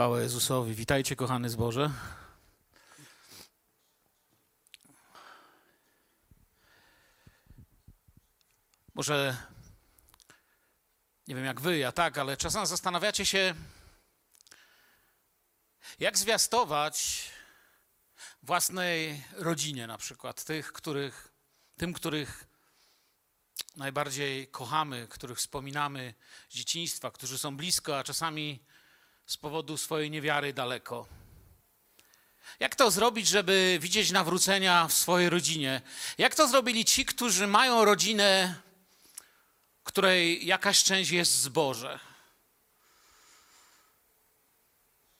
Chwała Jezusowi. Witajcie, kochany zboże. Może nie wiem jak wy, ja tak, ale czasem zastanawiacie się, jak zwiastować własnej rodzinie, na przykład tych, których, tym, których najbardziej kochamy, których wspominamy z dzieciństwa, którzy są blisko, a czasami z powodu swojej niewiary daleko. Jak to zrobić, żeby widzieć nawrócenia w swojej rodzinie? Jak to zrobili ci, którzy mają rodzinę, której jakaś część jest zboże?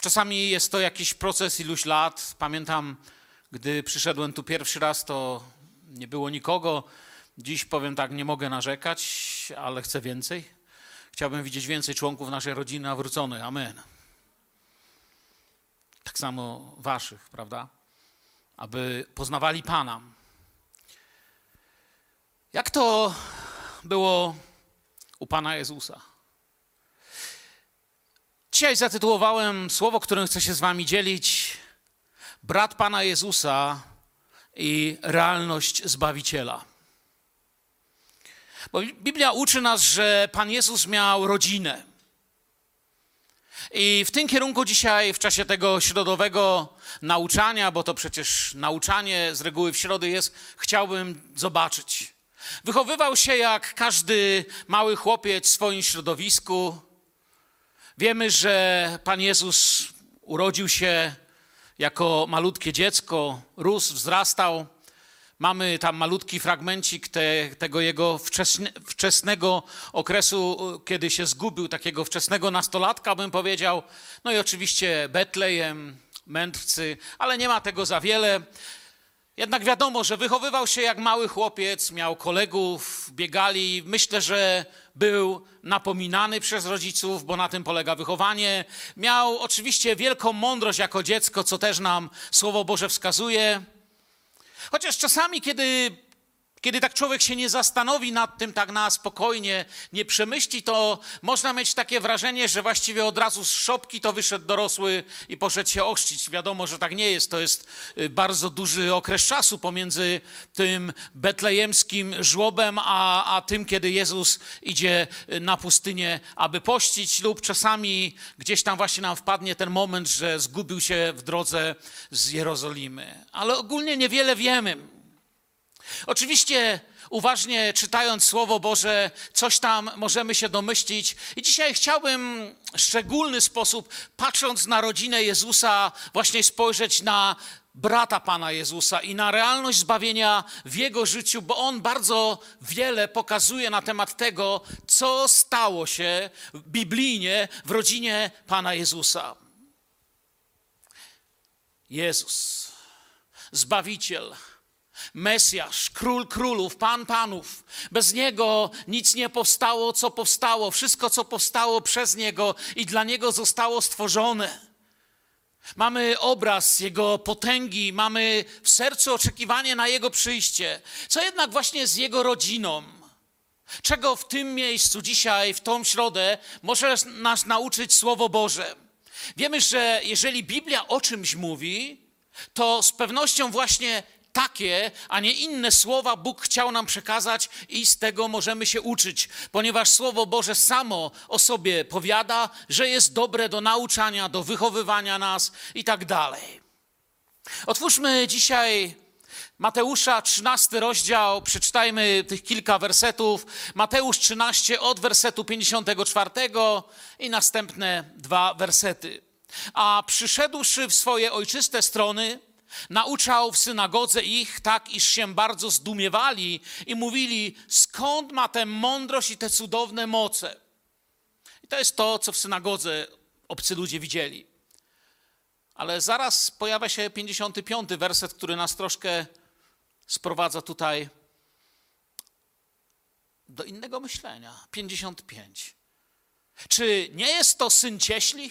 Czasami jest to jakiś proces iluś lat. Pamiętam, gdy przyszedłem tu pierwszy raz, to nie było nikogo. Dziś powiem tak, nie mogę narzekać, ale chcę więcej. Chciałbym widzieć więcej członków naszej rodziny nawróconych. Amen. Tak samo waszych, prawda? Aby poznawali Pana. Jak to było u Pana Jezusa? Dzisiaj zatytułowałem słowo, którym chcę się z wami dzielić. Brat Pana Jezusa i realność Zbawiciela. Bo Biblia uczy nas, że Pan Jezus miał rodzinę. I w tym kierunku dzisiaj, w czasie tego środowego nauczania, bo to przecież nauczanie z reguły w środy jest, chciałbym zobaczyć. Wychowywał się jak każdy mały chłopiec w swoim środowisku. Wiemy, że Pan Jezus urodził się jako malutkie dziecko, rósł, wzrastał. Mamy tam malutki fragmencik te, tego jego wczesne, wczesnego okresu, kiedy się zgubił, takiego wczesnego nastolatka, bym powiedział. No i oczywiście Betlejem, mędrcy, ale nie ma tego za wiele. Jednak wiadomo, że wychowywał się jak mały chłopiec, miał kolegów, biegali. Myślę, że był napominany przez rodziców, bo na tym polega wychowanie. Miał oczywiście wielką mądrość jako dziecko, co też nam Słowo Boże wskazuje. Chociaż czasami, kiedy, kiedy tak człowiek się nie zastanowi nad tym tak na spokojnie, nie przemyśli, to można mieć takie wrażenie, że właściwie od razu z szopki to wyszedł dorosły i poszedł się ochrzcić. Wiadomo, że tak nie jest. To jest y, bardzo duży okres czasu pomiędzy tym betlejemskim żłobem, a, a tym, kiedy Jezus idzie y, na pustynię, aby pościć, lub czasami gdzieś tam właśnie nam wpadnie ten moment, że zgubił się w drodze z Jerozolimy. Ale ogólnie niewiele wiemy. Oczywiście uważnie czytając Słowo Boże, coś tam możemy się domyślić. I dzisiaj chciałbym w szczególny sposób, patrząc na rodzinę Jezusa, właśnie spojrzeć na brata Pana Jezusa i na realność zbawienia w jego życiu, bo on bardzo wiele pokazuje na temat tego, co stało się biblijnie w rodzinie Pana Jezusa. Jezus, Zbawiciel, Mesjasz, król królów, pan panów. Bez niego nic nie powstało, co powstało. Wszystko, co powstało przez niego i dla niego zostało stworzone. Mamy obraz Jego potęgi, mamy w sercu oczekiwanie na Jego przyjście. Co jednak właśnie z Jego rodziną? Czego w tym miejscu dzisiaj, w tą środę, może nas nauczyć Słowo Boże? Wiemy, że jeżeli Biblia o czymś mówi, to z pewnością właśnie takie, a nie inne słowa Bóg chciał nam przekazać i z tego możemy się uczyć, ponieważ Słowo Boże samo o sobie powiada, że jest dobre do nauczania, do wychowywania nas i tak dalej. Otwórzmy dzisiaj Mateusza 13 rozdział, przeczytajmy tych kilka wersetów. Mateusz 13 od wersetu 54 i następne dwa wersety. A przyszedłszy w swoje ojczyste strony, Nauczał w synagodze ich tak, iż się bardzo zdumiewali i mówili, skąd ma tę mądrość i te cudowne moce. I to jest to, co w synagodze obcy ludzie widzieli. Ale zaraz pojawia się 55 werset, który nas troszkę sprowadza tutaj do innego myślenia. 55. Czy nie jest to syn cieśli?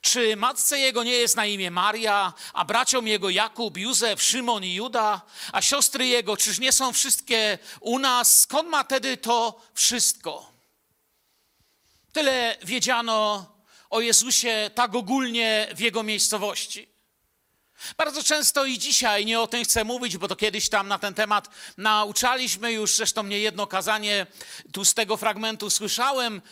Czy matce jego nie jest na imię Maria, a braciom jego Jakub, Józef, Szymon i Juda, a siostry jego, czyż nie są wszystkie u nas? Skąd ma tedy to wszystko? Tyle wiedziano o Jezusie tak ogólnie w jego miejscowości. Bardzo często i dzisiaj nie o tym chcę mówić, bo to kiedyś tam na ten temat nauczaliśmy już, zresztą nie jedno kazanie tu z tego fragmentu słyszałem,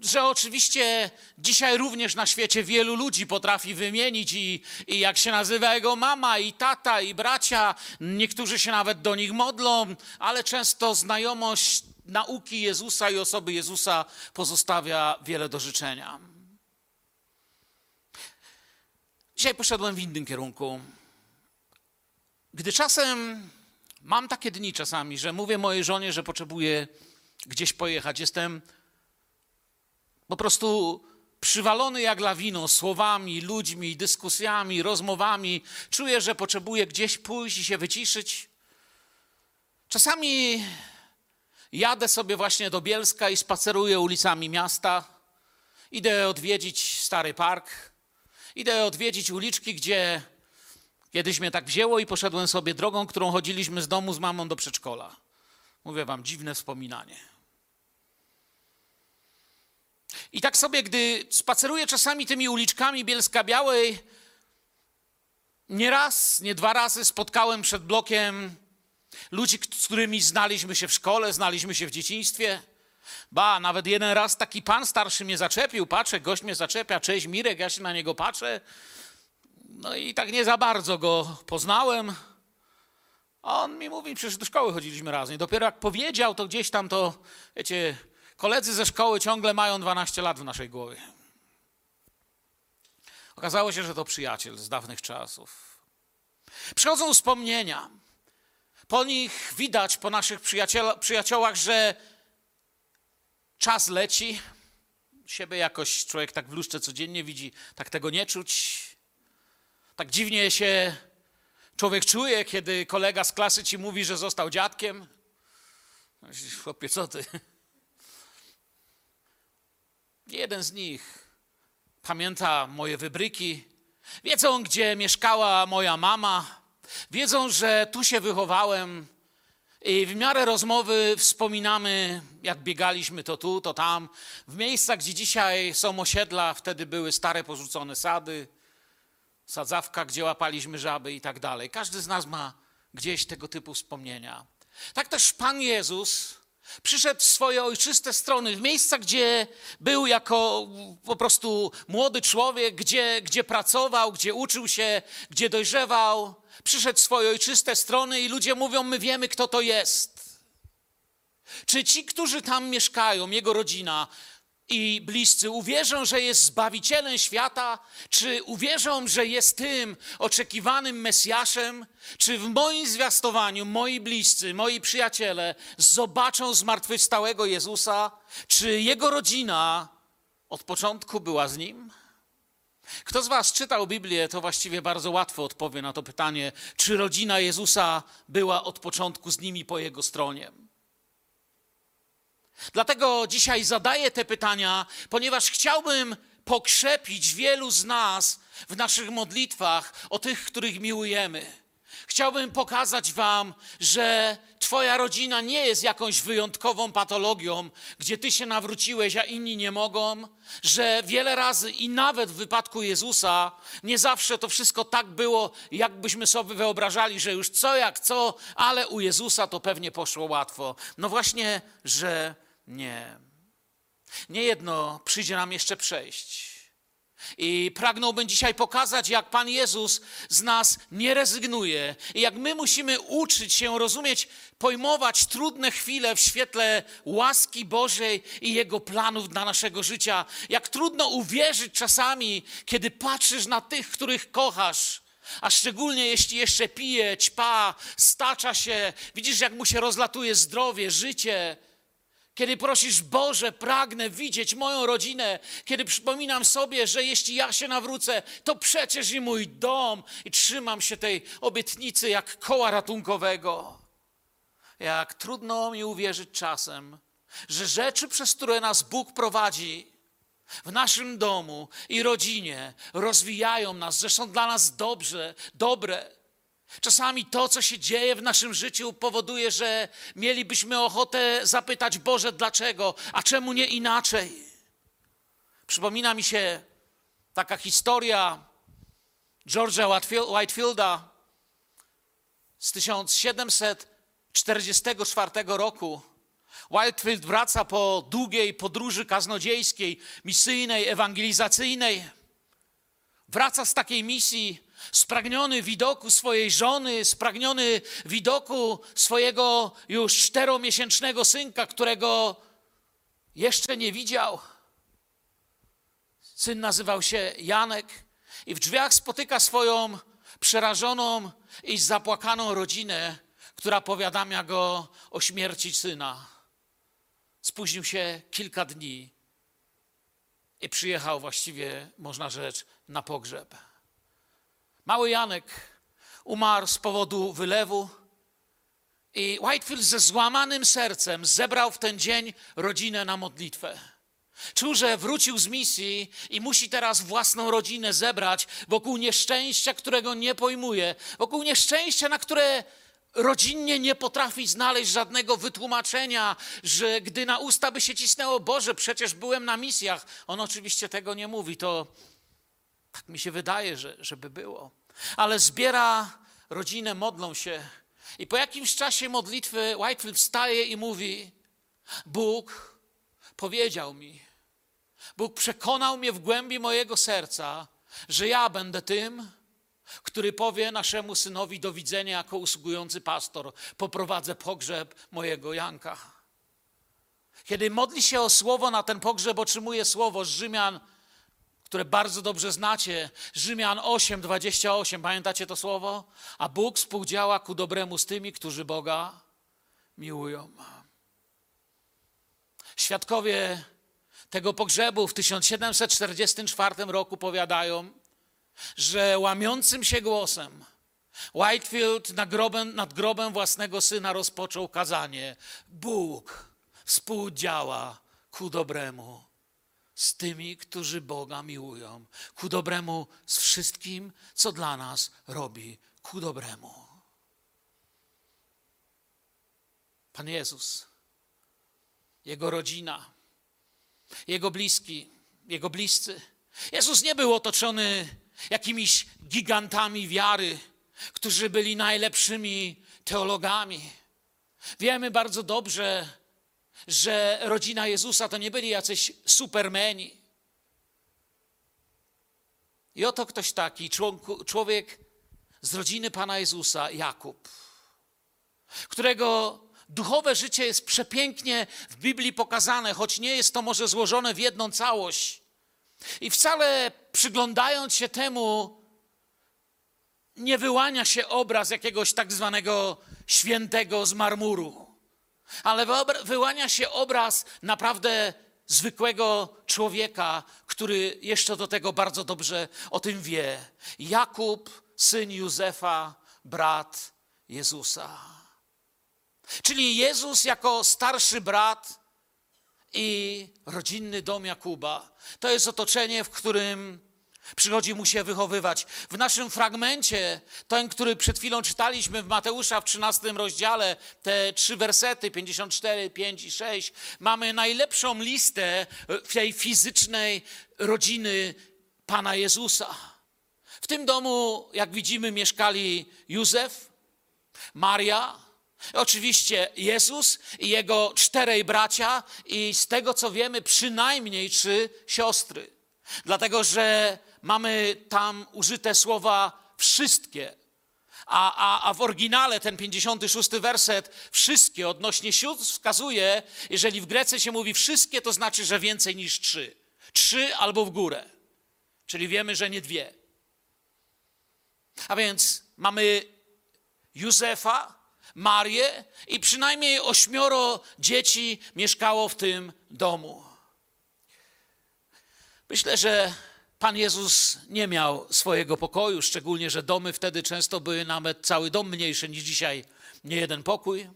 że oczywiście dzisiaj również na świecie wielu ludzi potrafi wymienić i, i jak się nazywa jego mama, i tata, i bracia. Niektórzy się nawet do nich modlą, ale często znajomość nauki Jezusa i osoby Jezusa pozostawia wiele do życzenia. Dzisiaj poszedłem w innym kierunku. Gdy czasem mam takie dni czasami, że mówię mojej żonie, że potrzebuję gdzieś pojechać, jestem po prostu przywalony jak lawiną słowami, ludźmi, dyskusjami, rozmowami. Czuję, że potrzebuję gdzieś pójść i się wyciszyć. Czasami jadę sobie właśnie do Bielska i spaceruję ulicami miasta. Idę odwiedzić stary park. Idę odwiedzić uliczki, gdzie kiedyś mnie tak wzięło i poszedłem sobie drogą, którą chodziliśmy z domu z mamą do przedszkola. Mówię wam, dziwne wspominanie. I tak sobie, gdy spaceruję czasami tymi uliczkami Bielska Białej, nie raz, nie dwa razy spotkałem przed blokiem ludzi, z którymi znaliśmy się w szkole, znaliśmy się w dzieciństwie. Ba, nawet jeden raz taki pan starszy mnie zaczepił, patrzę, gość mnie zaczepia, cześć Mirek, ja się na niego patrzę. No i tak nie za bardzo go poznałem. A on mi mówi, przecież do szkoły chodziliśmy razem. I dopiero jak powiedział, to gdzieś tam to, wiecie, Koledzy ze szkoły ciągle mają 12 lat w naszej głowie. Okazało się, że to przyjaciel z dawnych czasów. Przychodzą wspomnienia. Po nich widać, po naszych przyjaciołach, że czas leci. Siebie jakoś człowiek tak w lustrze codziennie widzi, tak tego nie czuć. Tak dziwnie się człowiek czuje, kiedy kolega z klasy ci mówi, że został dziadkiem. Chłopie, co ty? Jeden z nich pamięta moje wybryki, wiedzą, gdzie mieszkała moja mama, wiedzą, że tu się wychowałem. I w miarę rozmowy wspominamy, jak biegaliśmy to tu, to tam. W miejscach, gdzie dzisiaj są osiedla, wtedy były stare porzucone sady, sadzawka, gdzie łapaliśmy żaby i tak dalej. Każdy z nas ma gdzieś tego typu wspomnienia. Tak też Pan Jezus Przyszedł w swoje ojczyste strony, w miejsca, gdzie był jako po prostu młody człowiek, gdzie, gdzie pracował, gdzie uczył się, gdzie dojrzewał. Przyszedł w swoje ojczyste strony i ludzie mówią: My wiemy, kto to jest. Czy ci, którzy tam mieszkają, jego rodzina, i bliscy uwierzą, że jest Zbawicielem świata? Czy uwierzą, że jest tym oczekiwanym Mesjaszem? Czy w moim zwiastowaniu moi bliscy, moi przyjaciele zobaczą zmartwychwstałego Jezusa? Czy jego rodzina od początku była z nim? Kto z Was czytał Biblię, to właściwie bardzo łatwo odpowie na to pytanie, czy rodzina Jezusa była od początku z nimi po jego stronie. Dlatego dzisiaj zadaję te pytania, ponieważ chciałbym pokrzepić wielu z nas w naszych modlitwach o tych, których miłujemy. Chciałbym pokazać Wam, że Twoja rodzina nie jest jakąś wyjątkową patologią, gdzie Ty się nawróciłeś, a inni nie mogą, że wiele razy i nawet w wypadku Jezusa nie zawsze to wszystko tak było, jakbyśmy sobie wyobrażali, że już co jak co, ale u Jezusa to pewnie poszło łatwo. No właśnie, że nie. Nie jedno przyjdzie nam jeszcze przejść. I pragnąłbym dzisiaj pokazać, jak Pan Jezus z nas nie rezygnuje i jak my musimy uczyć się rozumieć, pojmować trudne chwile w świetle łaski Bożej i Jego planów dla naszego życia. Jak trudno uwierzyć czasami, kiedy patrzysz na tych, których kochasz, a szczególnie jeśli jeszcze pije, ćpa, stacza się, widzisz, jak mu się rozlatuje zdrowie, życie kiedy prosisz, Boże, pragnę widzieć moją rodzinę, kiedy przypominam sobie, że jeśli ja się nawrócę, to przecież i mój dom, i trzymam się tej obietnicy jak koła ratunkowego. Jak trudno mi uwierzyć czasem, że rzeczy, przez które nas Bóg prowadzi w naszym domu i rodzinie, rozwijają nas, że są dla nas dobrze, dobre Czasami to, co się dzieje w naszym życiu, powoduje, że mielibyśmy ochotę zapytać Boże, dlaczego, a czemu nie inaczej? Przypomina mi się taka historia George'a Whitefield- Whitefielda z 1744 roku. Whitefield wraca po długiej podróży kaznodziejskiej, misyjnej, ewangelizacyjnej. Wraca z takiej misji spragniony widoku swojej żony, spragniony widoku swojego już czteromiesięcznego synka, którego jeszcze nie widział. Syn nazywał się Janek i w drzwiach spotyka swoją przerażoną i zapłakaną rodzinę, która powiadamia go o śmierci syna. Spóźnił się kilka dni i przyjechał właściwie, można rzec, na pogrzeb. Mały Janek umarł z powodu wylewu i Whitefield ze złamanym sercem zebrał w ten dzień rodzinę na modlitwę. Czuł, że wrócił z misji i musi teraz własną rodzinę zebrać wokół nieszczęścia, którego nie pojmuje, wokół nieszczęścia, na które rodzinnie nie potrafi znaleźć żadnego wytłumaczenia, że gdy na usta by się cisnęło, Boże, przecież byłem na misjach. On oczywiście tego nie mówi, to tak mi się wydaje, że, żeby było. Ale zbiera rodzinę, modlą się. I po jakimś czasie modlitwy Whitefield wstaje i mówi: Bóg powiedział mi, Bóg przekonał mnie w głębi mojego serca, że ja będę tym, który powie naszemu synowi do widzenia jako usługujący pastor: Poprowadzę pogrzeb mojego Janka. Kiedy modli się o słowo na ten pogrzeb, otrzymuje słowo z Rzymian, które bardzo dobrze znacie. Rzymian 8, 28. Pamiętacie to słowo? A Bóg współdziała ku dobremu z tymi, którzy Boga miłują. Świadkowie tego pogrzebu w 1744 roku powiadają, że łamiącym się głosem Whitefield nad grobem, nad grobem własnego syna rozpoczął kazanie. Bóg współdziała ku dobremu z tymi, którzy Boga miłują, ku dobremu z wszystkim, co dla nas robi, ku dobremu. Pan Jezus, Jego rodzina, Jego bliski, Jego bliscy. Jezus nie był otoczony jakimiś gigantami wiary, którzy byli najlepszymi teologami. Wiemy bardzo dobrze, że rodzina Jezusa to nie byli jacyś supermeni. I oto ktoś taki, człowiek z rodziny Pana Jezusa, Jakub, którego duchowe życie jest przepięknie w Biblii pokazane, choć nie jest to może złożone w jedną całość. I wcale przyglądając się temu, nie wyłania się obraz jakiegoś tak zwanego świętego z marmuru, ale wyłania się obraz naprawdę zwykłego człowieka, który jeszcze do tego bardzo dobrze o tym wie. Jakub, syn Józefa, brat Jezusa. Czyli Jezus jako starszy brat i rodzinny dom Jakuba. To jest otoczenie, w którym przychodzi mu się wychowywać. W naszym fragmencie, ten, który przed chwilą czytaliśmy w Mateusza w 13 rozdziale, te trzy wersety, 54, 5 i 6, mamy najlepszą listę tej fizycznej rodziny Pana Jezusa. W tym domu, jak widzimy, mieszkali Józef, Maria, oczywiście Jezus i jego czterej bracia i z tego co wiemy przynajmniej trzy siostry. Dlatego, że mamy tam użyte słowa wszystkie. A, a, a w oryginale ten 56 werset, wszystkie odnośnie sióstr wskazuje, jeżeli w Grece się mówi wszystkie, to znaczy, że więcej niż trzy. Trzy albo w górę. Czyli wiemy, że nie dwie. A więc mamy Józefa, Marię i przynajmniej ośmioro dzieci mieszkało w tym domu. Myślę, że Pan Jezus nie miał swojego pokoju, szczególnie, że domy wtedy często były nawet cały dom mniejszy niż dzisiaj, nie jeden pokój.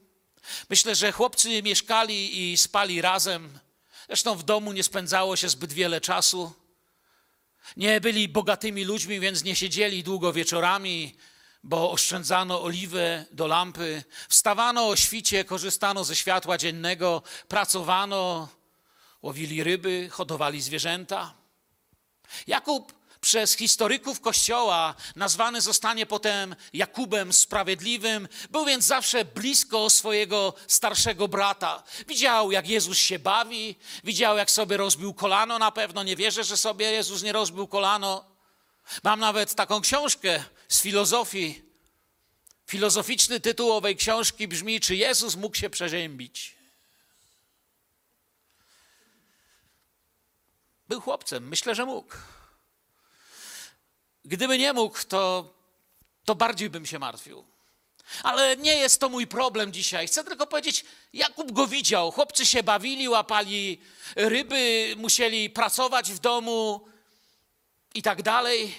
Myślę, że chłopcy mieszkali i spali razem. Zresztą w domu nie spędzało się zbyt wiele czasu. Nie byli bogatymi ludźmi, więc nie siedzieli długo wieczorami, bo oszczędzano oliwę do lampy. Wstawano o świcie, korzystano ze światła dziennego, pracowano, łowili ryby, hodowali zwierzęta. Jakub przez historyków Kościoła nazwany zostanie potem Jakubem Sprawiedliwym. Był więc zawsze blisko swojego starszego brata. Widział, jak Jezus się bawi, widział, jak sobie rozbił kolano na pewno. Nie wierzę, że sobie Jezus nie rozbił kolano. Mam nawet taką książkę z filozofii. Filozoficzny tytuł owej książki brzmi: Czy Jezus mógł się przeziębić? Był chłopcem, myślę, że mógł. Gdyby nie mógł, to, to bardziej bym się martwił. Ale nie jest to mój problem dzisiaj. Chcę tylko powiedzieć, Jakub go widział. Chłopcy się bawili, łapali ryby, musieli pracować w domu i tak dalej.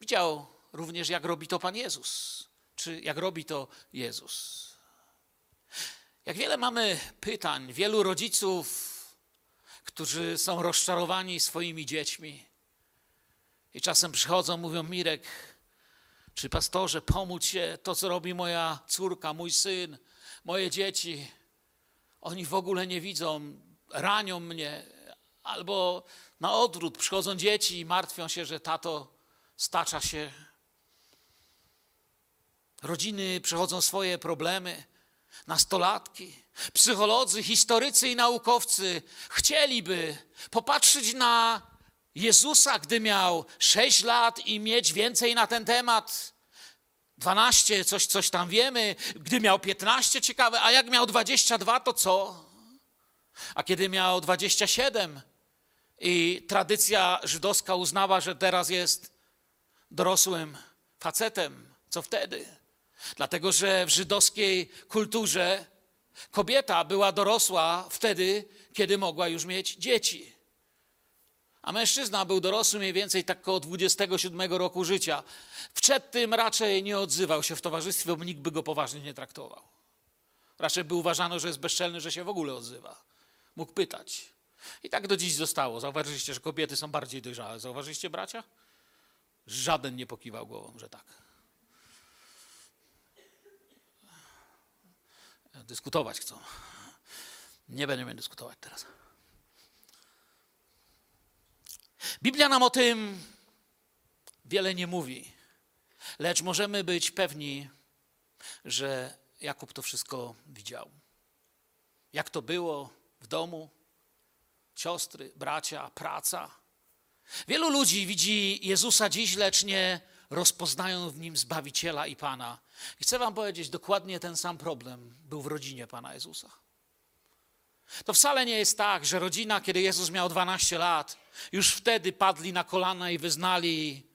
Widział również, jak robi to Pan Jezus, czy jak robi to Jezus. Jak wiele mamy pytań, wielu rodziców, którzy są rozczarowani swoimi dziećmi i czasem przychodzą, mówią: Mirek, czy pastorze, pomóc się to, co robi moja córka, mój syn, moje dzieci. Oni w ogóle nie widzą, ranią mnie, albo na odwrót przychodzą dzieci i martwią się, że tato stacza się. Rodziny przechodzą swoje problemy, nastolatki, psycholodzy, historycy i naukowcy chcieliby popatrzeć na Jezusa, gdy miał 6 lat i mieć więcej na ten temat. 12, coś, coś tam wiemy, gdy miał 15, ciekawe, a jak miał 22, to co? A kiedy miał 27 i tradycja żydowska uznała, że teraz jest dorosłym facetem, co wtedy? Dlatego, że w żydowskiej kulturze kobieta była dorosła wtedy, kiedy mogła już mieć dzieci. A mężczyzna był dorosły mniej więcej tak około 27 roku życia. Przed tym raczej nie odzywał się w towarzystwie, bo nikt by go poważnie nie traktował. Raczej by uważano, że jest bezczelny, że się w ogóle odzywa. Mógł pytać. I tak do dziś zostało. Zauważyliście, że kobiety są bardziej dojrzałe. Zauważyliście, bracia? Żaden nie pokiwał głową, że tak. Dyskutować chcą. Nie będziemy dyskutować teraz. Biblia nam o tym wiele nie mówi, lecz możemy być pewni, że Jakub to wszystko widział. Jak to było w domu, siostry, bracia, praca. Wielu ludzi widzi Jezusa dziś, lecz nie rozpoznają w nim Zbawiciela i Pana. I chcę Wam powiedzieć, dokładnie ten sam problem był w rodzinie Pana Jezusa. To wcale nie jest tak, że rodzina, kiedy Jezus miał 12 lat, już wtedy padli na kolana i wyznali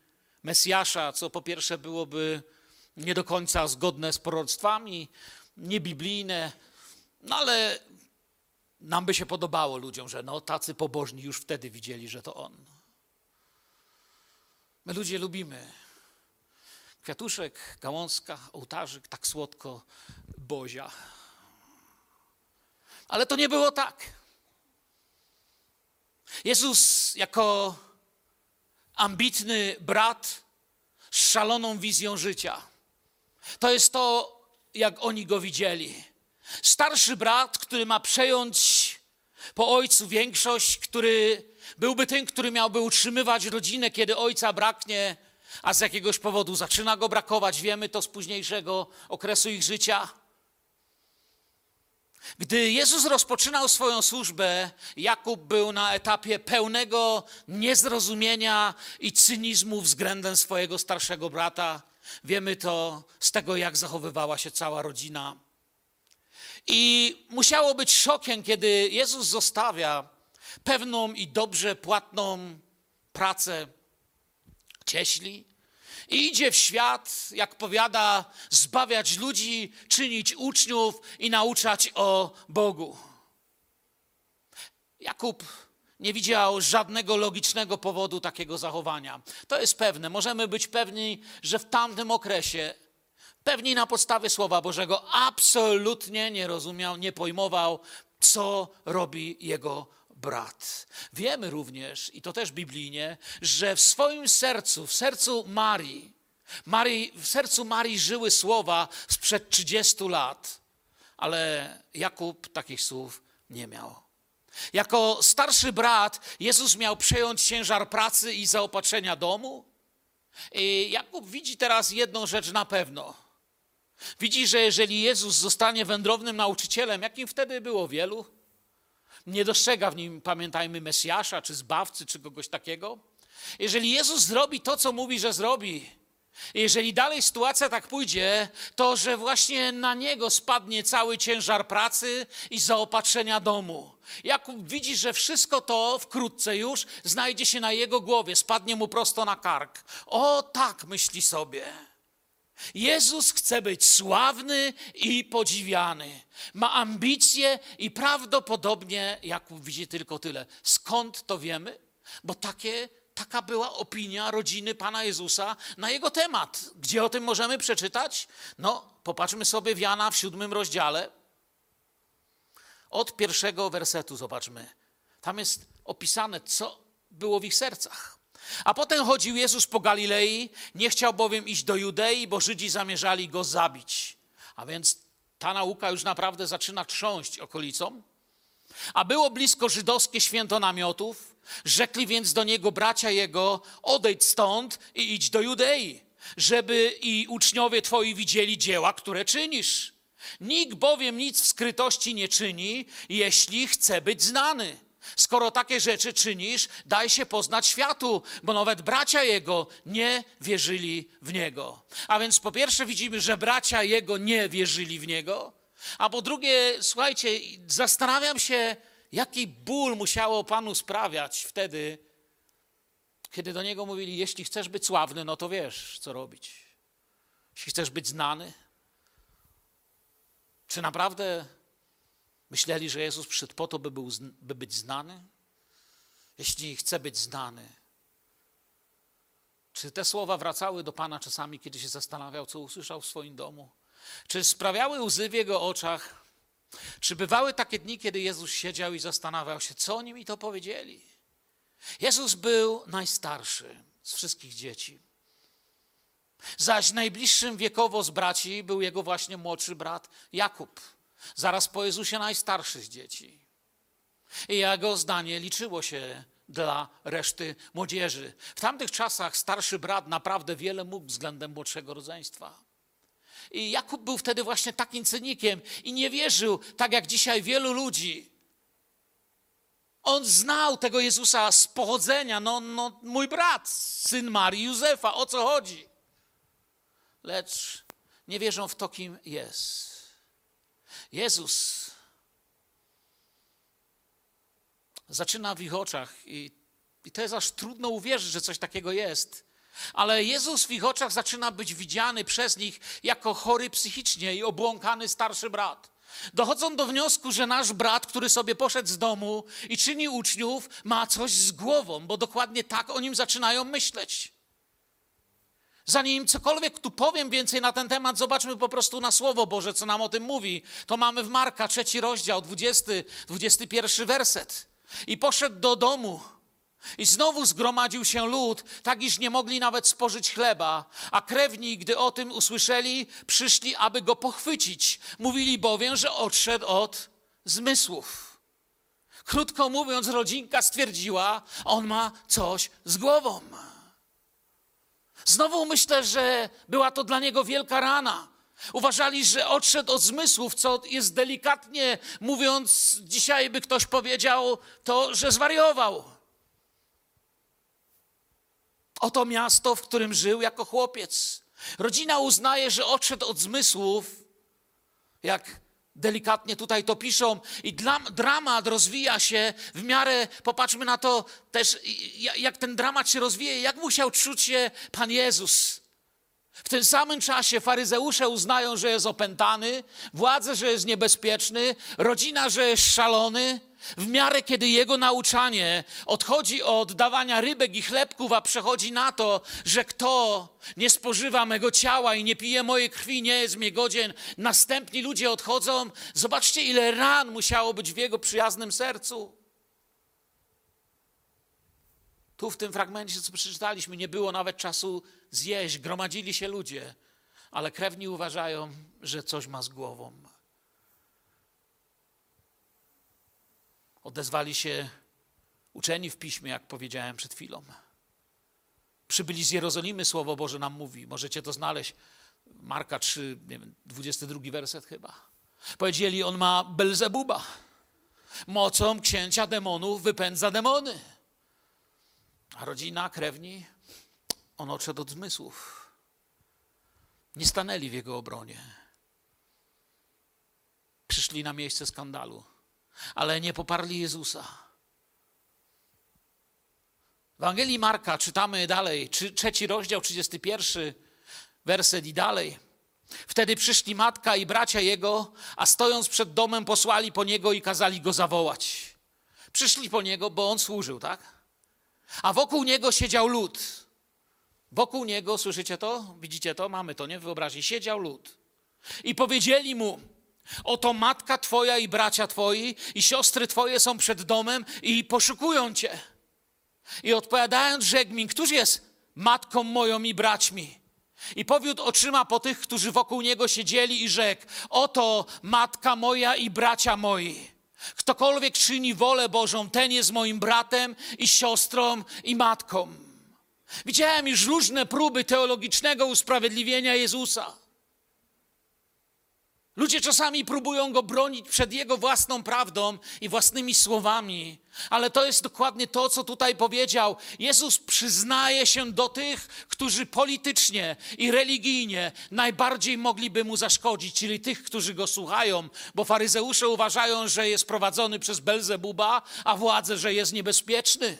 Mesjasza, co po pierwsze byłoby nie do końca zgodne z proroctwami, niebiblijne, no ale nam by się podobało ludziom, że no tacy pobożni już wtedy widzieli, że to On. My ludzie lubimy kwiatuszek, gałązka, ołtarzyk, tak słodko Bozia. Ale to nie było tak. Jezus jako ambitny brat z szaloną wizją życia. To jest to, jak oni go widzieli. Starszy brat, który ma przejąć po ojcu większość, który byłby tym, który miałby utrzymywać rodzinę, kiedy ojca braknie, a z jakiegoś powodu zaczyna go brakować. Wiemy to z późniejszego okresu ich życia. Gdy Jezus rozpoczynał swoją służbę, Jakub był na etapie pełnego niezrozumienia i cynizmu względem swojego starszego brata. Wiemy to z tego, jak zachowywała się cała rodzina. I musiało być szokiem, kiedy Jezus zostawia pewną i dobrze płatną pracę cieśli i idzie w świat, jak powiada, zbawiać ludzi, czynić uczniów i nauczać o Bogu. Jakub nie widział żadnego logicznego powodu takiego zachowania. To jest pewne. Możemy być pewni, że w tamtym okresie, pewni na podstawie Słowa Bożego, absolutnie nie rozumiał, nie pojmował, co robi jego brat. Wiemy również, i to też biblijnie, że w swoim sercu, w sercu Marii, Marii w sercu Marii żyły słowa sprzed 30 lat, ale Jakub takich słów nie miał. Jako starszy brat Jezus miał przejąć ciężar pracy i zaopatrzenia domu. I Jakub widzi teraz jedną rzecz na pewno. Widzi, że jeżeli Jezus zostanie wędrownym nauczycielem, jakim wtedy było wielu, nie dostrzega w nim, pamiętajmy, Mesjasza, czy Zbawcy, czy kogoś takiego. Jeżeli Jezus zrobi to, co mówi, że zrobi, jeżeli dalej sytuacja tak pójdzie, to że właśnie na niego spadnie cały ciężar pracy i zaopatrzenia domu. Jakub widzi, że wszystko to wkrótce już znajdzie się na jego głowie, spadnie mu prosto na kark. O tak, myśli sobie. Jezus chce być sławny i podziwiany. Ma ambicje i prawdopodobnie Jakub widzi tylko tyle. Skąd to wiemy? Bo takie Taka była opinia rodziny Pana Jezusa na jego temat. Gdzie o tym możemy przeczytać? No, popatrzmy sobie w Jana w siódmym rozdziale. Od pierwszego wersetu zobaczmy. Tam jest opisane, co było w ich sercach. A potem chodził Jezus po Galilei, nie chciał bowiem iść do Judei, bo Żydzi zamierzali go zabić. A więc ta nauka już naprawdę zaczyna trząść okolicą. A było blisko żydowskie święto namiotów. Rzekli więc do niego bracia jego: odejdź stąd i idź do Judei, żeby i uczniowie twoi widzieli dzieła, które czynisz. Nikt bowiem nic w skrytości nie czyni, jeśli chce być znany. Skoro takie rzeczy czynisz, daj się poznać światu, bo nawet bracia jego nie wierzyli w niego. A więc po pierwsze widzimy, że bracia jego nie wierzyli w niego. A po drugie, słuchajcie, zastanawiam się, jaki ból musiało Panu sprawiać wtedy, kiedy do Niego mówili, jeśli chcesz być sławny, no to wiesz, co robić. Jeśli chcesz być znany. Czy naprawdę myśleli, że Jezus przyszedł po to, by, był, by być znany? Jeśli chce być znany, czy te słowa wracały do Pana czasami, kiedy się zastanawiał, co usłyszał w swoim domu? Czy sprawiały łzy w jego oczach? Czy bywały takie dni, kiedy Jezus siedział i zastanawiał się, co oni mi to powiedzieli? Jezus był najstarszy z wszystkich dzieci. Zaś najbliższym wiekowo z braci był jego właśnie młodszy brat Jakub. Zaraz po Jezusie najstarszy z dzieci. I jego zdanie liczyło się dla reszty młodzieży. W tamtych czasach starszy brat naprawdę wiele mógł względem młodszego rodzeństwa. I Jakub był wtedy właśnie takim cynikiem i nie wierzył, tak jak dzisiaj wielu ludzi. On znał tego Jezusa z pochodzenia, no, no mój brat, syn Marii Józefa, o co chodzi? Lecz nie wierzą w to, kim jest. Jezus zaczyna w ich oczach i, i to jest aż trudno uwierzyć, że coś takiego jest ale Jezus w ich oczach zaczyna być widziany przez nich jako chory psychicznie i obłąkany starszy brat. Dochodzą do wniosku, że nasz brat, który sobie poszedł z domu i czyni uczniów, ma coś z głową, bo dokładnie tak o nim zaczynają myśleć. Zanim cokolwiek tu powiem więcej na ten temat, zobaczmy po prostu na Słowo Boże, co nam o tym mówi. To mamy w Marka, trzeci rozdział, 20, 21 werset. I poszedł do domu i znowu zgromadził się lud, tak iż nie mogli nawet spożyć chleba, a krewni, gdy o tym usłyszeli, przyszli, aby go pochwycić. Mówili bowiem, że odszedł od zmysłów. Krótko mówiąc, rodzinka stwierdziła, on ma coś z głową. Znowu myślę, że była to dla niego wielka rana. Uważali, że odszedł od zmysłów, co jest delikatnie mówiąc, dzisiaj by ktoś powiedział to, że zwariował. Oto miasto, w którym żył jako chłopiec. Rodzina uznaje, że odszedł od zmysłów, jak delikatnie tutaj to piszą, i dramat rozwija się w miarę, popatrzmy na to też, jak ten dramat się rozwija, jak musiał czuć się Pan Jezus. W tym samym czasie faryzeusze uznają, że jest opętany, władze, że jest niebezpieczny, rodzina, że jest szalony, w miarę kiedy jego nauczanie odchodzi od dawania rybek i chlebków, a przechodzi na to, że kto nie spożywa mego ciała i nie pije mojej krwi, nie jest mnie godzien, następni ludzie odchodzą. Zobaczcie, ile ran musiało być w jego przyjaznym sercu. Tu w tym fragmencie, co przeczytaliśmy, nie było nawet czasu zjeść, gromadzili się ludzie, ale krewni uważają, że coś ma z głową. odezwali się uczeni w piśmie, jak powiedziałem przed chwilą. Przybyli z Jerozolimy, Słowo Boże nam mówi. Możecie to znaleźć. Marka 3, nie wiem, 22 werset chyba. Powiedzieli, on ma Belzebuba. Mocą księcia demonów wypędza demony. A rodzina, krewni, on odszedł od zmysłów. Nie stanęli w jego obronie. Przyszli na miejsce skandalu, ale nie poparli Jezusa. W Ewangelii Marka czytamy dalej, trzeci rozdział, 31 werset i dalej. Wtedy przyszli matka i bracia jego, a stojąc przed domem posłali po niego i kazali go zawołać. Przyszli po niego, bo on służył, tak? A wokół niego siedział lud. Wokół niego, słyszycie to? Widzicie to? Mamy to, nie? W wyobraźni. Siedział lud. I powiedzieli mu, oto matka twoja i bracia twoi i siostry twoje są przed domem i poszukują cię. I odpowiadając rzekł mi, któż jest matką moją i braćmi? I powiódł oczyma po tych, którzy wokół niego siedzieli i rzekł, oto matka moja i bracia moi. Ktokolwiek czyni wolę Bożą, ten jest moim bratem i siostrą i matką. Widziałem już różne próby teologicznego usprawiedliwienia Jezusa. Ludzie czasami próbują go bronić przed jego własną prawdą i własnymi słowami, ale to jest dokładnie to, co tutaj powiedział. Jezus przyznaje się do tych, którzy politycznie i religijnie najbardziej mogliby mu zaszkodzić, czyli tych, którzy go słuchają, bo faryzeusze uważają, że jest prowadzony przez Belzebuba, a władzę, że jest niebezpieczny.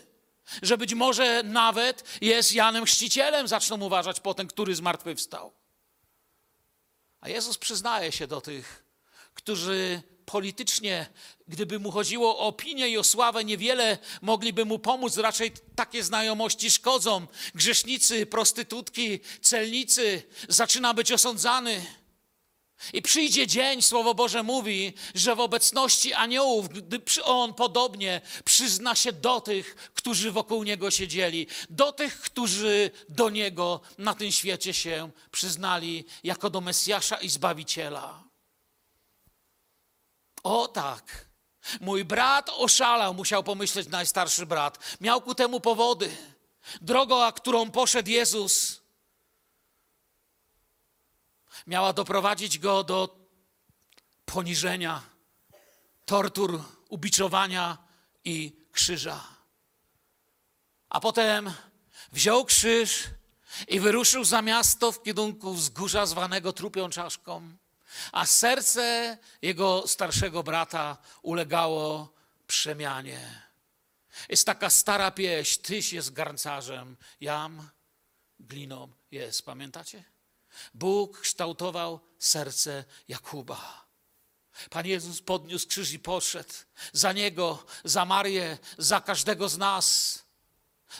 Że być może nawet jest Janem Chrzcicielem, zaczną uważać potem, który zmartwychwstał. A Jezus przyznaje się do tych, którzy politycznie, gdyby mu chodziło o opinię i o sławę, niewiele mogliby mu pomóc. Raczej takie znajomości szkodzą. Grzesznicy, prostytutki, celnicy, zaczyna być osądzany. I przyjdzie dzień, Słowo Boże mówi, że w obecności aniołów, gdy on podobnie przyzna się do tych, którzy wokół niego siedzieli, do tych, którzy do niego na tym świecie się przyznali jako do Mesjasza i Zbawiciela. O tak, mój brat oszalał, musiał pomyśleć najstarszy brat. Miał ku temu powody. Droga, którą poszedł Jezus, miała doprowadzić go do poniżenia, tortur, ubiczowania i krzyża. A potem wziął krzyż i wyruszył za miasto w kierunku wzgórza zwanego trupią czaszką, a serce jego starszego brata ulegało przemianie. Jest taka stara pieśń, tyś jest garncarzem, jam gliną jest. Pamiętacie? Bóg kształtował serce Jakuba. Pan Jezus podniósł krzyż i poszedł za niego, za Marię, za każdego z nas,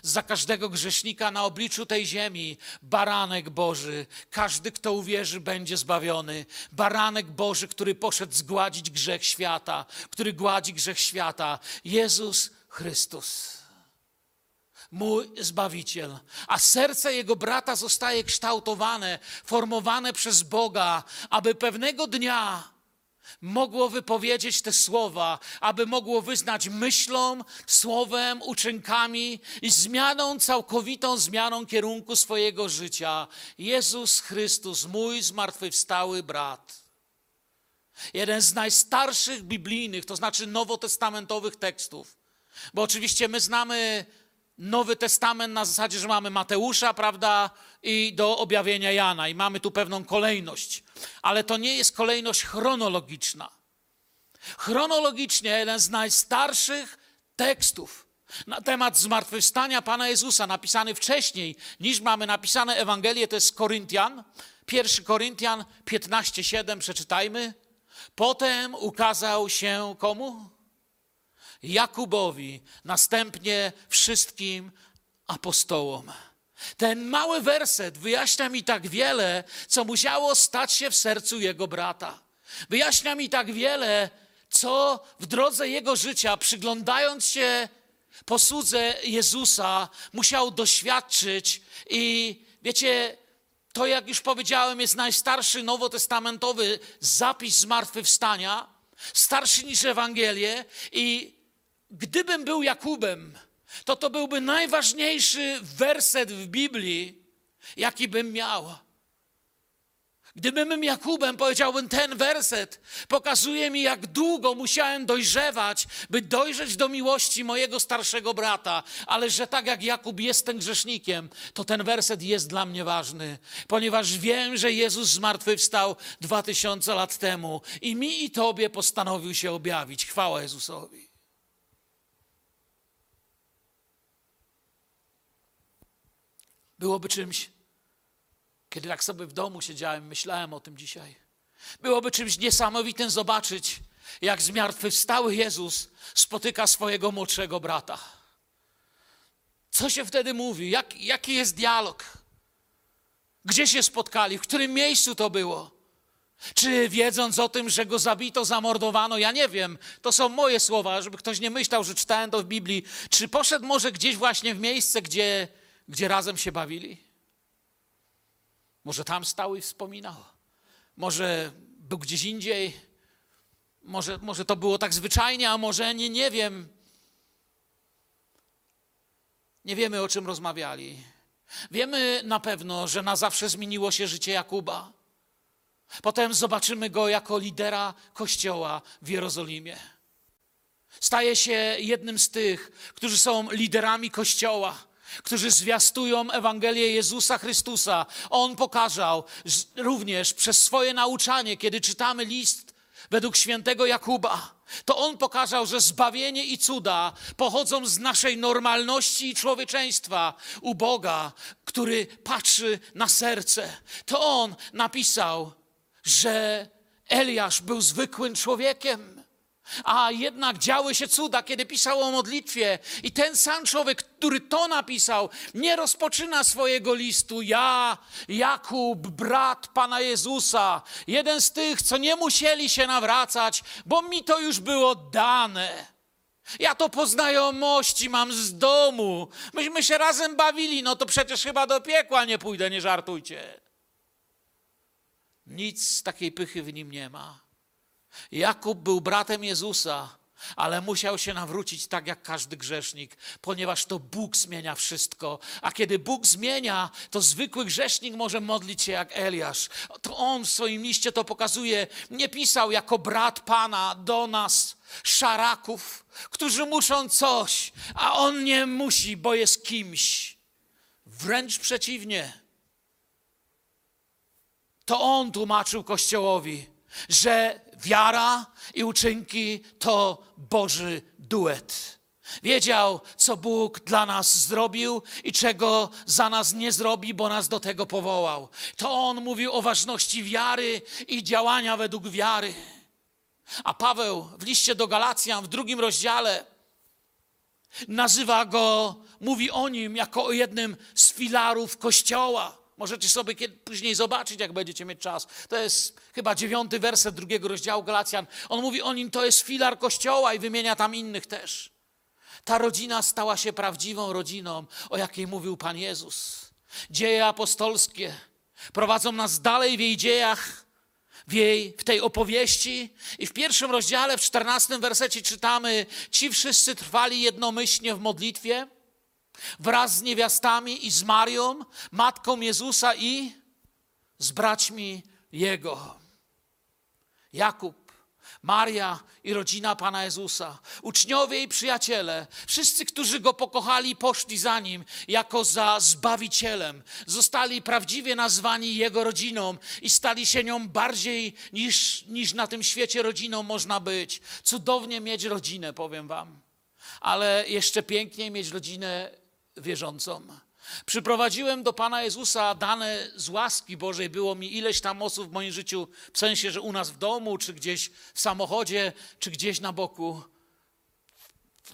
za każdego grzesznika na obliczu tej ziemi. Baranek Boży, każdy, kto uwierzy, będzie zbawiony. Baranek Boży, który poszedł zgładzić grzech świata, który gładzi grzech świata. Jezus Chrystus mój Zbawiciel. A serce jego brata zostaje kształtowane, formowane przez Boga, aby pewnego dnia mogło wypowiedzieć te słowa, aby mogło wyznać myślą, słowem, uczynkami i zmianą, całkowitą zmianą kierunku swojego życia. Jezus Chrystus, mój zmartwychwstały brat. Jeden z najstarszych biblijnych, to znaczy nowotestamentowych tekstów. Bo oczywiście my znamy Nowy Testament na zasadzie, że mamy Mateusza, prawda, i do objawienia Jana, i mamy tu pewną kolejność. Ale to nie jest kolejność chronologiczna. Chronologicznie jeden z najstarszych tekstów na temat zmartwychwstania Pana Jezusa, napisany wcześniej niż mamy napisane Ewangelię, to jest Koryntian. 1 Koryntian 15:7 przeczytajmy. Potem ukazał się komu? Jakubowi, następnie wszystkim apostołom. Ten mały werset wyjaśnia mi tak wiele, co musiało stać się w sercu jego brata. Wyjaśnia mi tak wiele, co w drodze jego życia, przyglądając się posłudze Jezusa, musiał doświadczyć. I wiecie, to jak już powiedziałem, jest najstarszy nowotestamentowy zapis zmartwychwstania, starszy niż Ewangelię i gdybym był Jakubem, to to byłby najważniejszy werset w Biblii, jaki bym miał. Gdybym Jakubem, powiedziałbym ten werset, pokazuje mi, jak długo musiałem dojrzewać, by dojrzeć do miłości mojego starszego brata, ale że tak jak Jakub jestem grzesznikiem, to ten werset jest dla mnie ważny, ponieważ wiem, że Jezus zmartwychwstał dwa tysiące lat temu i mi i Tobie postanowił się objawić. Chwała Jezusowi. Byłoby czymś kiedy tak sobie w domu siedziałem, myślałem o tym dzisiaj. Byłoby czymś niesamowitym zobaczyć, jak zmartwychwstały Jezus spotyka swojego młodszego brata. Co się wtedy mówi? Jak, jaki jest dialog? Gdzie się spotkali? W którym miejscu to było? Czy wiedząc o tym, że go zabito, zamordowano, ja nie wiem, to są moje słowa, żeby ktoś nie myślał, że czytałem to w Biblii. Czy poszedł może gdzieś właśnie w miejsce, gdzie, gdzie razem się bawili? Może tam stał i wspominał. Może był gdzieś indziej. Może, może to było tak zwyczajnie, a może nie, nie wiem. Nie wiemy, o czym rozmawiali. Wiemy na pewno, że na zawsze zmieniło się życie Jakuba. Potem zobaczymy go jako lidera kościoła w Jerozolimie. Staje się jednym z tych, którzy są liderami kościoła którzy zwiastują Ewangelię Jezusa Chrystusa. On pokazał również przez swoje nauczanie, kiedy czytamy list według świętego Jakuba, to on pokazał, że zbawienie i cuda pochodzą z naszej normalności i człowieczeństwa u Boga, który patrzy na serce. To on napisał, że Eliasz był zwykłym człowiekiem a jednak działy się cuda, kiedy pisał o modlitwie. I ten sam człowiek, który to napisał, nie rozpoczyna swojego listu. Ja, Jakub, brat Pana Jezusa, jeden z tych, co nie musieli się nawracać, bo mi to już było dane. Ja to po znajomości mam z domu. Myśmy się razem bawili, no to przecież chyba do piekła nie pójdę, nie żartujcie. Nic takiej pychy w nim nie ma. Jakub był bratem Jezusa, ale musiał się nawrócić tak jak każdy grzesznik, ponieważ to Bóg zmienia wszystko. A kiedy Bóg zmienia, to zwykły grzesznik może modlić się jak Eliasz. To on w swoim liście to pokazuje. Nie pisał jako brat Pana do nas, szaraków, którzy muszą coś, a on nie musi, bo jest kimś. Wręcz przeciwnie. To on tłumaczył Kościołowi, że wiara i uczynki to Boży duet. Wiedział, co Bóg dla nas zrobił i czego za nas nie zrobi, bo nas do tego powołał. To on mówił o ważności wiary i działania według wiary. A Paweł w liście do Galacjan w drugim rozdziale nazywa go, mówi o nim jako o jednym z filarów Kościoła. Możecie sobie kiedy, później zobaczyć, jak będziecie mieć czas. To jest chyba dziewiąty werset drugiego rozdziału Galacjan. On mówi o nim, to jest filar Kościoła i wymienia tam innych też. Ta rodzina stała się prawdziwą rodziną, o jakiej mówił Pan Jezus. Dzieje apostolskie prowadzą nas dalej w jej dziejach, w, jej, w tej opowieści. I w pierwszym rozdziale, w czternastym wersecie czytamy: Ci wszyscy trwali jednomyślnie w modlitwie wraz z niewiastami i z Marią, matką Jezusa i z braćmi Jego. Jakub, Maria i rodzina Pana Jezusa, uczniowie i przyjaciele, wszyscy, którzy Go pokochali, poszli za Nim jako za Zbawicielem. Zostali prawdziwie nazwani Jego rodziną i stali się nią bardziej niż, niż na tym świecie rodziną można być. Cudownie mieć rodzinę, powiem Wam. Ale jeszcze piękniej mieć rodzinę wierzącą. Przyprowadziłem do Pana Jezusa dane z łaski Bożej. Było mi ileś tam osób w moim życiu, w sensie, że u nas w domu, czy gdzieś w samochodzie, czy gdzieś na boku,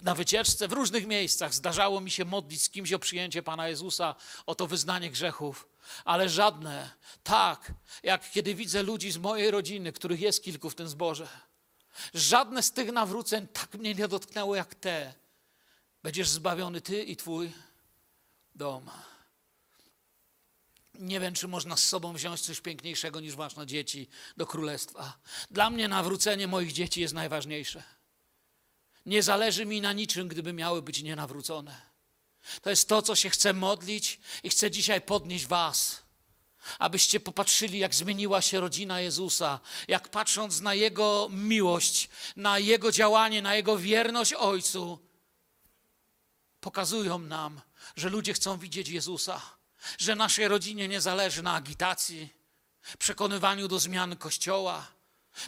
na wycieczce, w różnych miejscach zdarzało mi się modlić z kimś o przyjęcie Pana Jezusa, o to wyznanie grzechów. Ale żadne, tak jak kiedy widzę ludzi z mojej rodziny, których jest kilku w tym zborze, żadne z tych nawróceń tak mnie nie dotknęło jak te. Będziesz zbawiony ty i twój dom. Nie wiem, czy można z sobą wziąć coś piękniejszego niż własne dzieci do królestwa. Dla mnie nawrócenie moich dzieci jest najważniejsze. Nie zależy mi na niczym, gdyby miały być nienawrócone. To jest to, co się chce modlić i chcę dzisiaj podnieść Was. Abyście popatrzyli, jak zmieniła się rodzina Jezusa, jak patrząc na Jego miłość, na Jego działanie, na Jego wierność Ojcu, pokazują nam, że ludzie chcą widzieć Jezusa, że naszej rodzinie nie zależy na agitacji, przekonywaniu do zmian Kościoła,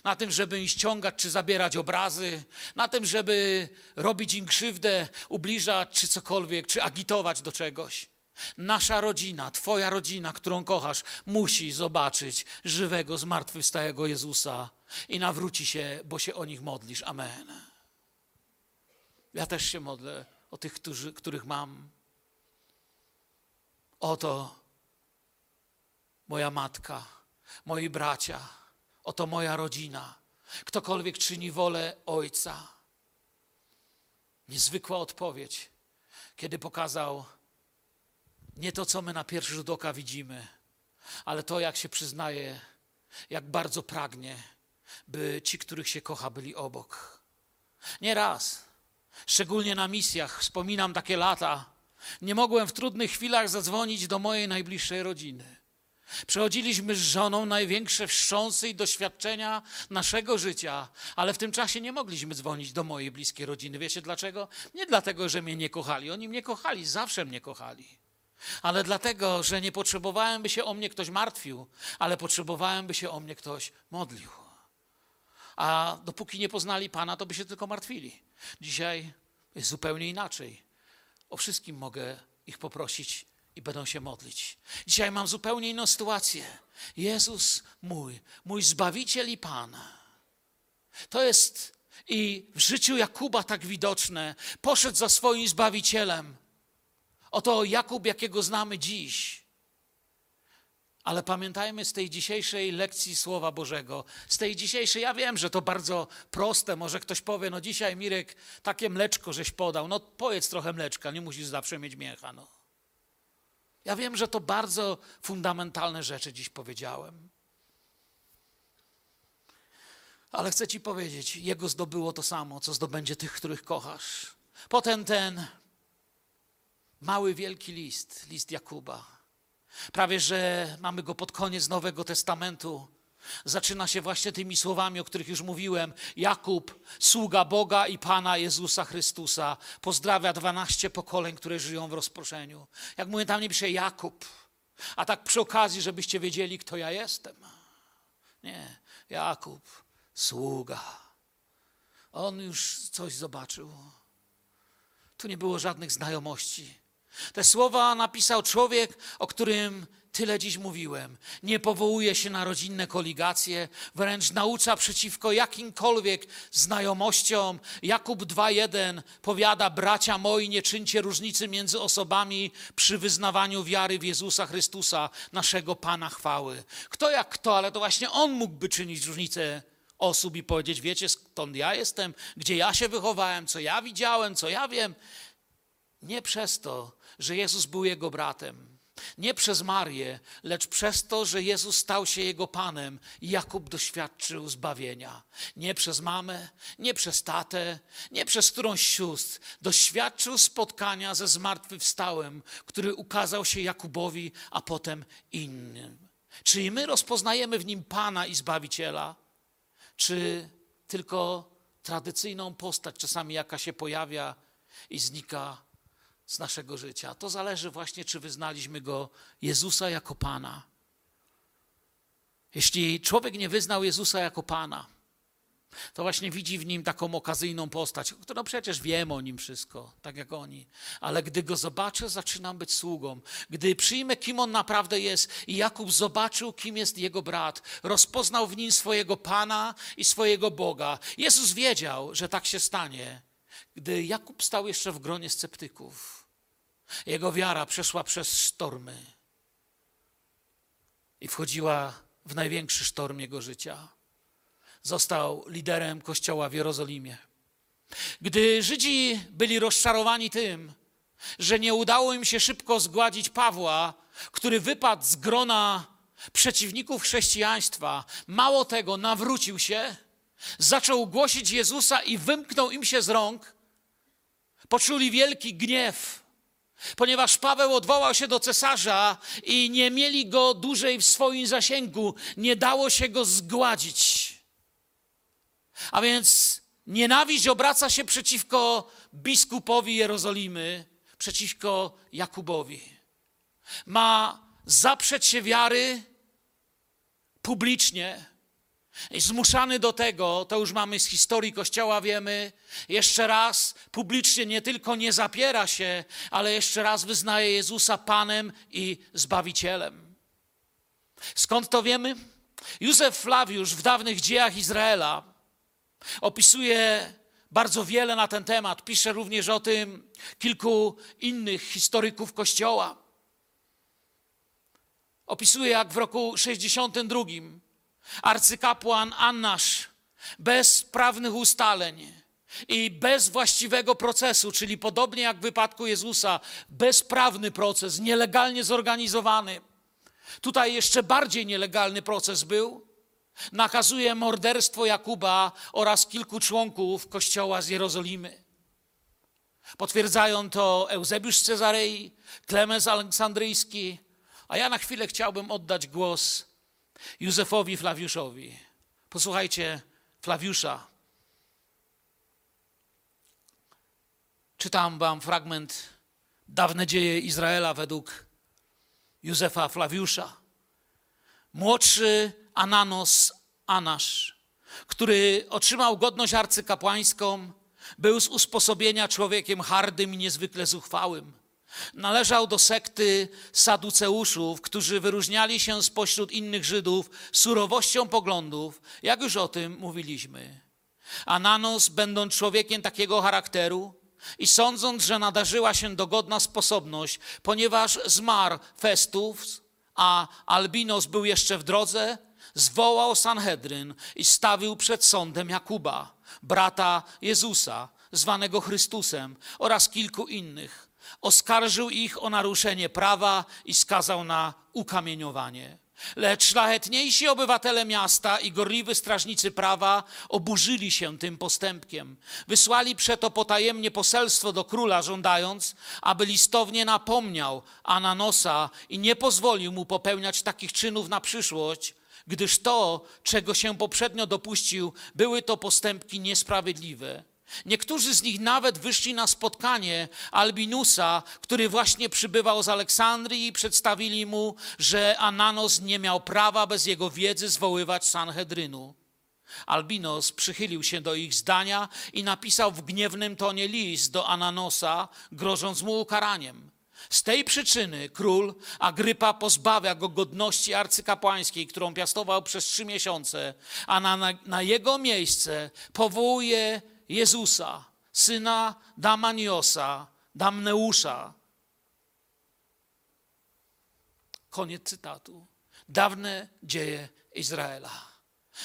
na tym, żeby im ściągać czy zabierać obrazy, na tym, żeby robić im krzywdę, ubliżać czy cokolwiek, czy agitować do czegoś. Nasza rodzina, Twoja rodzina, którą kochasz, musi zobaczyć żywego, zmartwychwstałego Jezusa i nawróci się, bo się o nich modlisz. Amen. Ja też się modlę o tych, którzy, których mam. Oto moja matka, moi bracia, oto moja rodzina. Ktokolwiek czyni wolę Ojca. Niezwykła odpowiedź, kiedy pokazał nie to, co my na pierwszy rzut oka widzimy, ale to, jak się przyznaje, jak bardzo pragnie, by ci, których się kocha, byli obok. Nie raz, szczególnie na misjach, wspominam takie lata, nie mogłem w trudnych chwilach zadzwonić do mojej najbliższej rodziny. Przechodziliśmy z żoną największe wstrząsy i doświadczenia naszego życia, ale w tym czasie nie mogliśmy dzwonić do mojej bliskiej rodziny. Wiecie dlaczego? Nie dlatego, że mnie nie kochali. Oni mnie kochali, zawsze mnie kochali. Ale dlatego, że nie potrzebowałem, by się o mnie ktoś martwił, ale potrzebowałem, by się o mnie ktoś modlił. A dopóki nie poznali Pana, to by się tylko martwili. Dzisiaj jest zupełnie inaczej. O wszystkim mogę ich poprosić i będą się modlić. Dzisiaj mam zupełnie inną sytuację. Jezus mój, mój Zbawiciel i Pan. To jest i w życiu Jakuba tak widoczne. Poszedł za swoim Zbawicielem. Oto Jakub, jakiego znamy dziś. Ale pamiętajmy z tej dzisiejszej lekcji Słowa Bożego, z tej dzisiejszej, ja wiem, że to bardzo proste, może ktoś powie, no dzisiaj Mirek, takie mleczko żeś podał, no pojedz trochę mleczka, nie musisz zawsze mieć mięcha, no. Ja wiem, że to bardzo fundamentalne rzeczy dziś powiedziałem. Ale chcę ci powiedzieć, jego zdobyło to samo, co zdobędzie tych, których kochasz. Potem ten mały, wielki list, list Jakuba. Prawie, że mamy go pod koniec Nowego Testamentu. Zaczyna się właśnie tymi słowami, o których już mówiłem. Jakub, sługa Boga i Pana Jezusa Chrystusa, pozdrawia 12 pokoleń, które żyją w rozproszeniu. Jak mówię, tam nie pisze Jakub, a tak przy okazji, żebyście wiedzieli, kto ja jestem. Nie, Jakub, sługa. On już coś zobaczył. Tu nie było żadnych znajomości. Te słowa napisał człowiek, o którym tyle dziś mówiłem. Nie powołuje się na rodzinne koligacje, wręcz naucza przeciwko jakimkolwiek znajomościom. Jakub 2:1 powiada: Bracia moi, nie czyńcie różnicy między osobami przy wyznawaniu wiary w Jezusa Chrystusa, naszego Pana chwały. Kto jak kto, ale to właśnie on mógłby czynić różnicę osób i powiedzieć: Wiecie, skąd ja jestem, gdzie ja się wychowałem, co ja widziałem, co ja wiem. Nie przez to, że Jezus był jego bratem. Nie przez Marię, lecz przez to, że Jezus stał się jego panem, Jakub doświadczył zbawienia. Nie przez mamę, nie przez tatę, nie przez którąś sióstr. Doświadczył spotkania ze zmartwychwstałym, który ukazał się Jakubowi, a potem innym. Czyli my rozpoznajemy w nim Pana i Zbawiciela, czy tylko tradycyjną postać, czasami jaka się pojawia i znika z naszego życia. To zależy właśnie, czy wyznaliśmy go Jezusa jako Pana. Jeśli człowiek nie wyznał Jezusa jako Pana, to właśnie widzi w nim taką okazyjną postać, którą przecież wiem o nim wszystko, tak jak oni. Ale gdy go zobaczę, zaczynam być sługą. Gdy przyjmę, kim on naprawdę jest, i Jakub zobaczył, kim jest jego brat, rozpoznał w nim swojego Pana i swojego Boga. Jezus wiedział, że tak się stanie, gdy Jakub stał jeszcze w gronie sceptyków. Jego wiara przeszła przez sztormy i wchodziła w największy sztorm jego życia. Został liderem kościoła w Jerozolimie. Gdy Żydzi byli rozczarowani tym, że nie udało im się szybko zgładzić Pawła, który wypadł z grona przeciwników chrześcijaństwa, mało tego, nawrócił się, zaczął głosić Jezusa i wymknął im się z rąk, poczuli wielki gniew, ponieważ Paweł odwołał się do cesarza i nie mieli go dłużej w swoim zasięgu, nie dało się go zgładzić. A więc nienawiść obraca się przeciwko biskupowi Jerozolimy, przeciwko Jakubowi. Ma zaprzeć się wiary publicznie. Zmuszany do tego, to już mamy z historii Kościoła, wiemy, jeszcze raz publicznie nie tylko nie zapiera się, ale jeszcze raz wyznaje Jezusa Panem i Zbawicielem. Skąd to wiemy? Józef Flawiusz w dawnych dziejach Izraela opisuje bardzo wiele na ten temat. Pisze również o tym kilku innych historyków Kościoła. Opisuje, jak w roku 62 arcykapłan Annasz bez prawnych ustaleń i bez właściwego procesu, czyli podobnie jak w wypadku Jezusa, bezprawny proces, nielegalnie zorganizowany. Tutaj jeszcze bardziej nielegalny proces był. Nakazuje morderstwo Jakuba oraz kilku członków kościoła z Jerozolimy. Potwierdzają to Eusebiusz z Cezarei, Klemens Aleksandryjski, a ja na chwilę chciałbym oddać głos Józefowi Flawiuszowi. Posłuchajcie Flawiusza. Czytam wam fragment Dawne dzieje Izraela według Józefa Flawiusza. Młodszy Ananos Anasz, który otrzymał godność arcykapłańską, był z usposobienia człowiekiem hardym i niezwykle zuchwałym. Należał do sekty saduceuszów, którzy wyróżniali się spośród innych Żydów surowością poglądów, jak już o tym mówiliśmy. Ananos, będąc człowiekiem takiego charakteru i sądząc, że nadarzyła się dogodna sposobność, ponieważ zmarł Festów, a Albinos był jeszcze w drodze, zwołał Sanhedryn i stawił przed sądem Jakuba, brata Jezusa, zwanego Chrystusem, oraz kilku innych oskarżył ich o naruszenie prawa i skazał na ukamieniowanie. Lecz szlachetniejsi obywatele miasta i gorliwi strażnicy prawa oburzyli się tym postępkiem. Wysłali przeto potajemnie poselstwo do króla, żądając, aby listownie napomniał Ananosa i nie pozwolił mu popełniać takich czynów na przyszłość, gdyż to, czego się poprzednio dopuścił, były to postępki niesprawiedliwe. Niektórzy z nich nawet wyszli na spotkanie Albinusa, który właśnie przybywał z Aleksandrii i przedstawili mu, że Ananos nie miał prawa bez jego wiedzy zwoływać Sanhedrynu. Albinos przychylił się do ich zdania i napisał w gniewnym tonie list do Ananosa, grożąc mu ukaraniem. Z tej przyczyny król Agrypa pozbawia go godności arcykapłańskiej, którą piastował przez trzy miesiące, a na, na jego miejsce powołuje Jezusa, syna Damaniosa, Damneusza. Koniec cytatu. Dawne dzieje Izraela.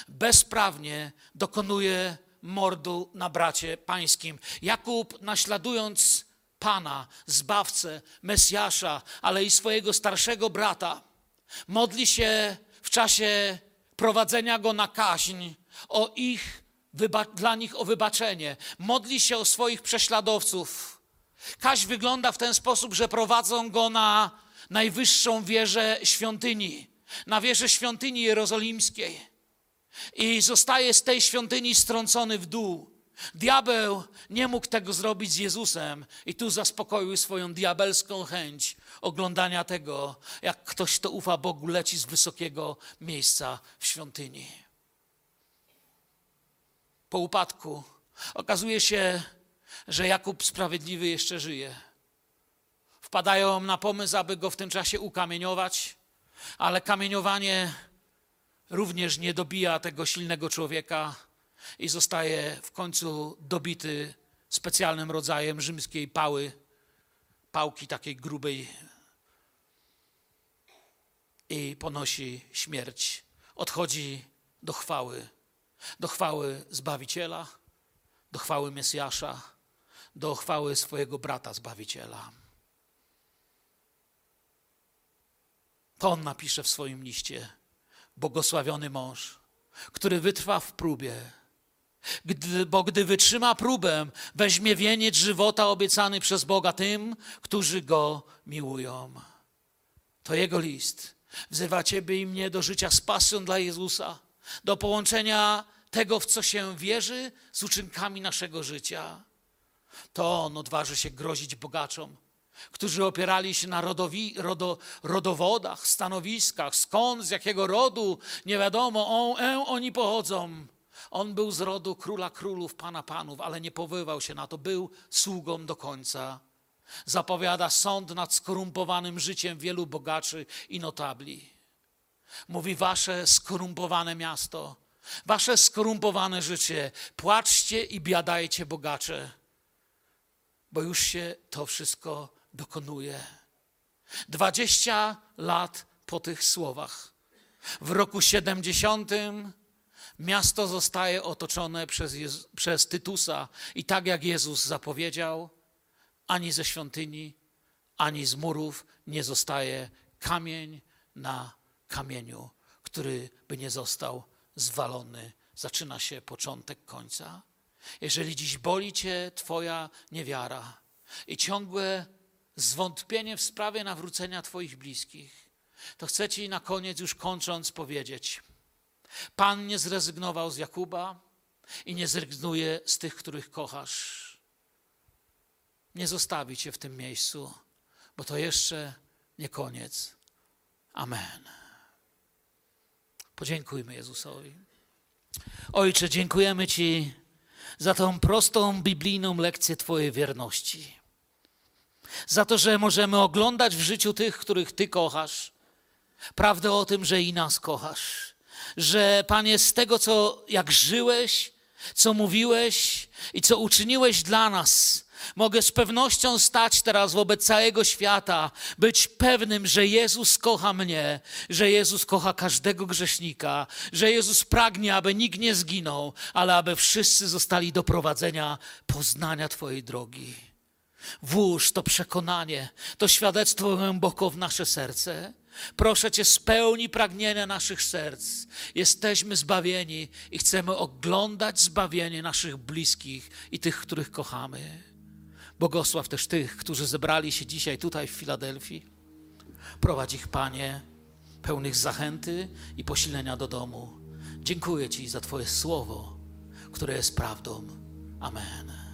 Bezprawnie dokonuje mordu na bracie pańskim. Jakub, naśladując Pana, Zbawcę, Mesjasza, ale i swojego starszego brata, modli się w czasie prowadzenia go na kaźń o ich dla nich o wybaczenie. Modli się o swoich prześladowców. Kaś wygląda w ten sposób, że prowadzą go na najwyższą wieżę świątyni, na wieżę świątyni jerozolimskiej. I zostaje z tej świątyni strącony w dół. Diabeł nie mógł tego zrobić z Jezusem i tu zaspokoił swoją diabelską chęć oglądania tego, jak ktoś, kto ufa Bogu, leci z wysokiego miejsca w świątyni po upadku okazuje się, że Jakub Sprawiedliwy jeszcze żyje. Wpadają na pomysł, aby go w tym czasie ukamieniować, ale kamieniowanie również nie dobija tego silnego człowieka i zostaje w końcu dobity specjalnym rodzajem rzymskiej pały, pałki takiej grubej i ponosi śmierć. Odchodzi do chwały do chwały Zbawiciela, do chwały Mesjasza, do chwały swojego brata Zbawiciela. To on napisze w swoim liście, błogosławiony mąż, który wytrwa w próbie, Gdy, bo gdy wytrzyma próbę, weźmie wieniec żywota obiecany przez Boga tym, którzy Go miłują. To Jego list. Wzywa Ciebie i mnie do życia z pasją dla Jezusa, do połączenia tego, w co się wierzy, z uczynkami naszego życia. To On odważy się grozić bogaczom, którzy opierali się na rodowi, rodo, rodowodach, stanowiskach, skąd, z jakiego rodu, nie wiadomo, e, oni pochodzą. On był z rodu króla królów, pana panów, ale nie powoływał się na to, był sługą do końca. Zapowiada sąd nad skorumpowanym życiem wielu bogaczy i notabli. Mówi wasze skorumpowane miasto, wasze skorumpowane życie, płaczcie i biadajcie bogacze, bo już się to wszystko dokonuje. Dwadzieścia lat po tych słowach. W roku 70 miasto zostaje otoczone przez, Jezu, przez Tytusa i tak jak Jezus zapowiedział, ani ze świątyni, ani z murów nie zostaje kamień na kamieniu, który by nie został zwalony. Zaczyna się początek końca. Jeżeli dziś boli cię Twoja niewiara i ciągłe zwątpienie w sprawie nawrócenia Twoich bliskich, to chcę Ci na koniec, już kończąc, powiedzieć: Pan nie zrezygnował z Jakuba i nie zrezygnuje z tych, których kochasz. Nie zostawi Cię w tym miejscu, bo to jeszcze nie koniec. Amen. Podziękujmy Jezusowi. Ojcze, dziękujemy Ci za tą prostą biblijną lekcję Twojej wierności. Za to, że możemy oglądać w życiu tych, których Ty kochasz, prawdę o tym, że i nas kochasz. Że Panie, z tego, co jak żyłeś, co mówiłeś i co uczyniłeś dla nas, mogę z pewnością stać teraz wobec całego świata, być pewnym, że Jezus kocha mnie, że Jezus kocha każdego grzesznika, że Jezus pragnie, aby nikt nie zginął, ale aby wszyscy zostali do prowadzenia poznania Twojej drogi. Włóż to przekonanie, to świadectwo głęboko w nasze serce. Proszę Cię, spełnij pragnienia naszych serc. Jesteśmy zbawieni i chcemy oglądać zbawienie naszych bliskich i tych, których kochamy. Błogosław też tych, którzy zebrali się dzisiaj tutaj w Filadelfii. Prowadź ich, Panie, pełnych zachęty i posilenia do domu. Dziękuję Ci za Twoje słowo, które jest prawdą. Amen.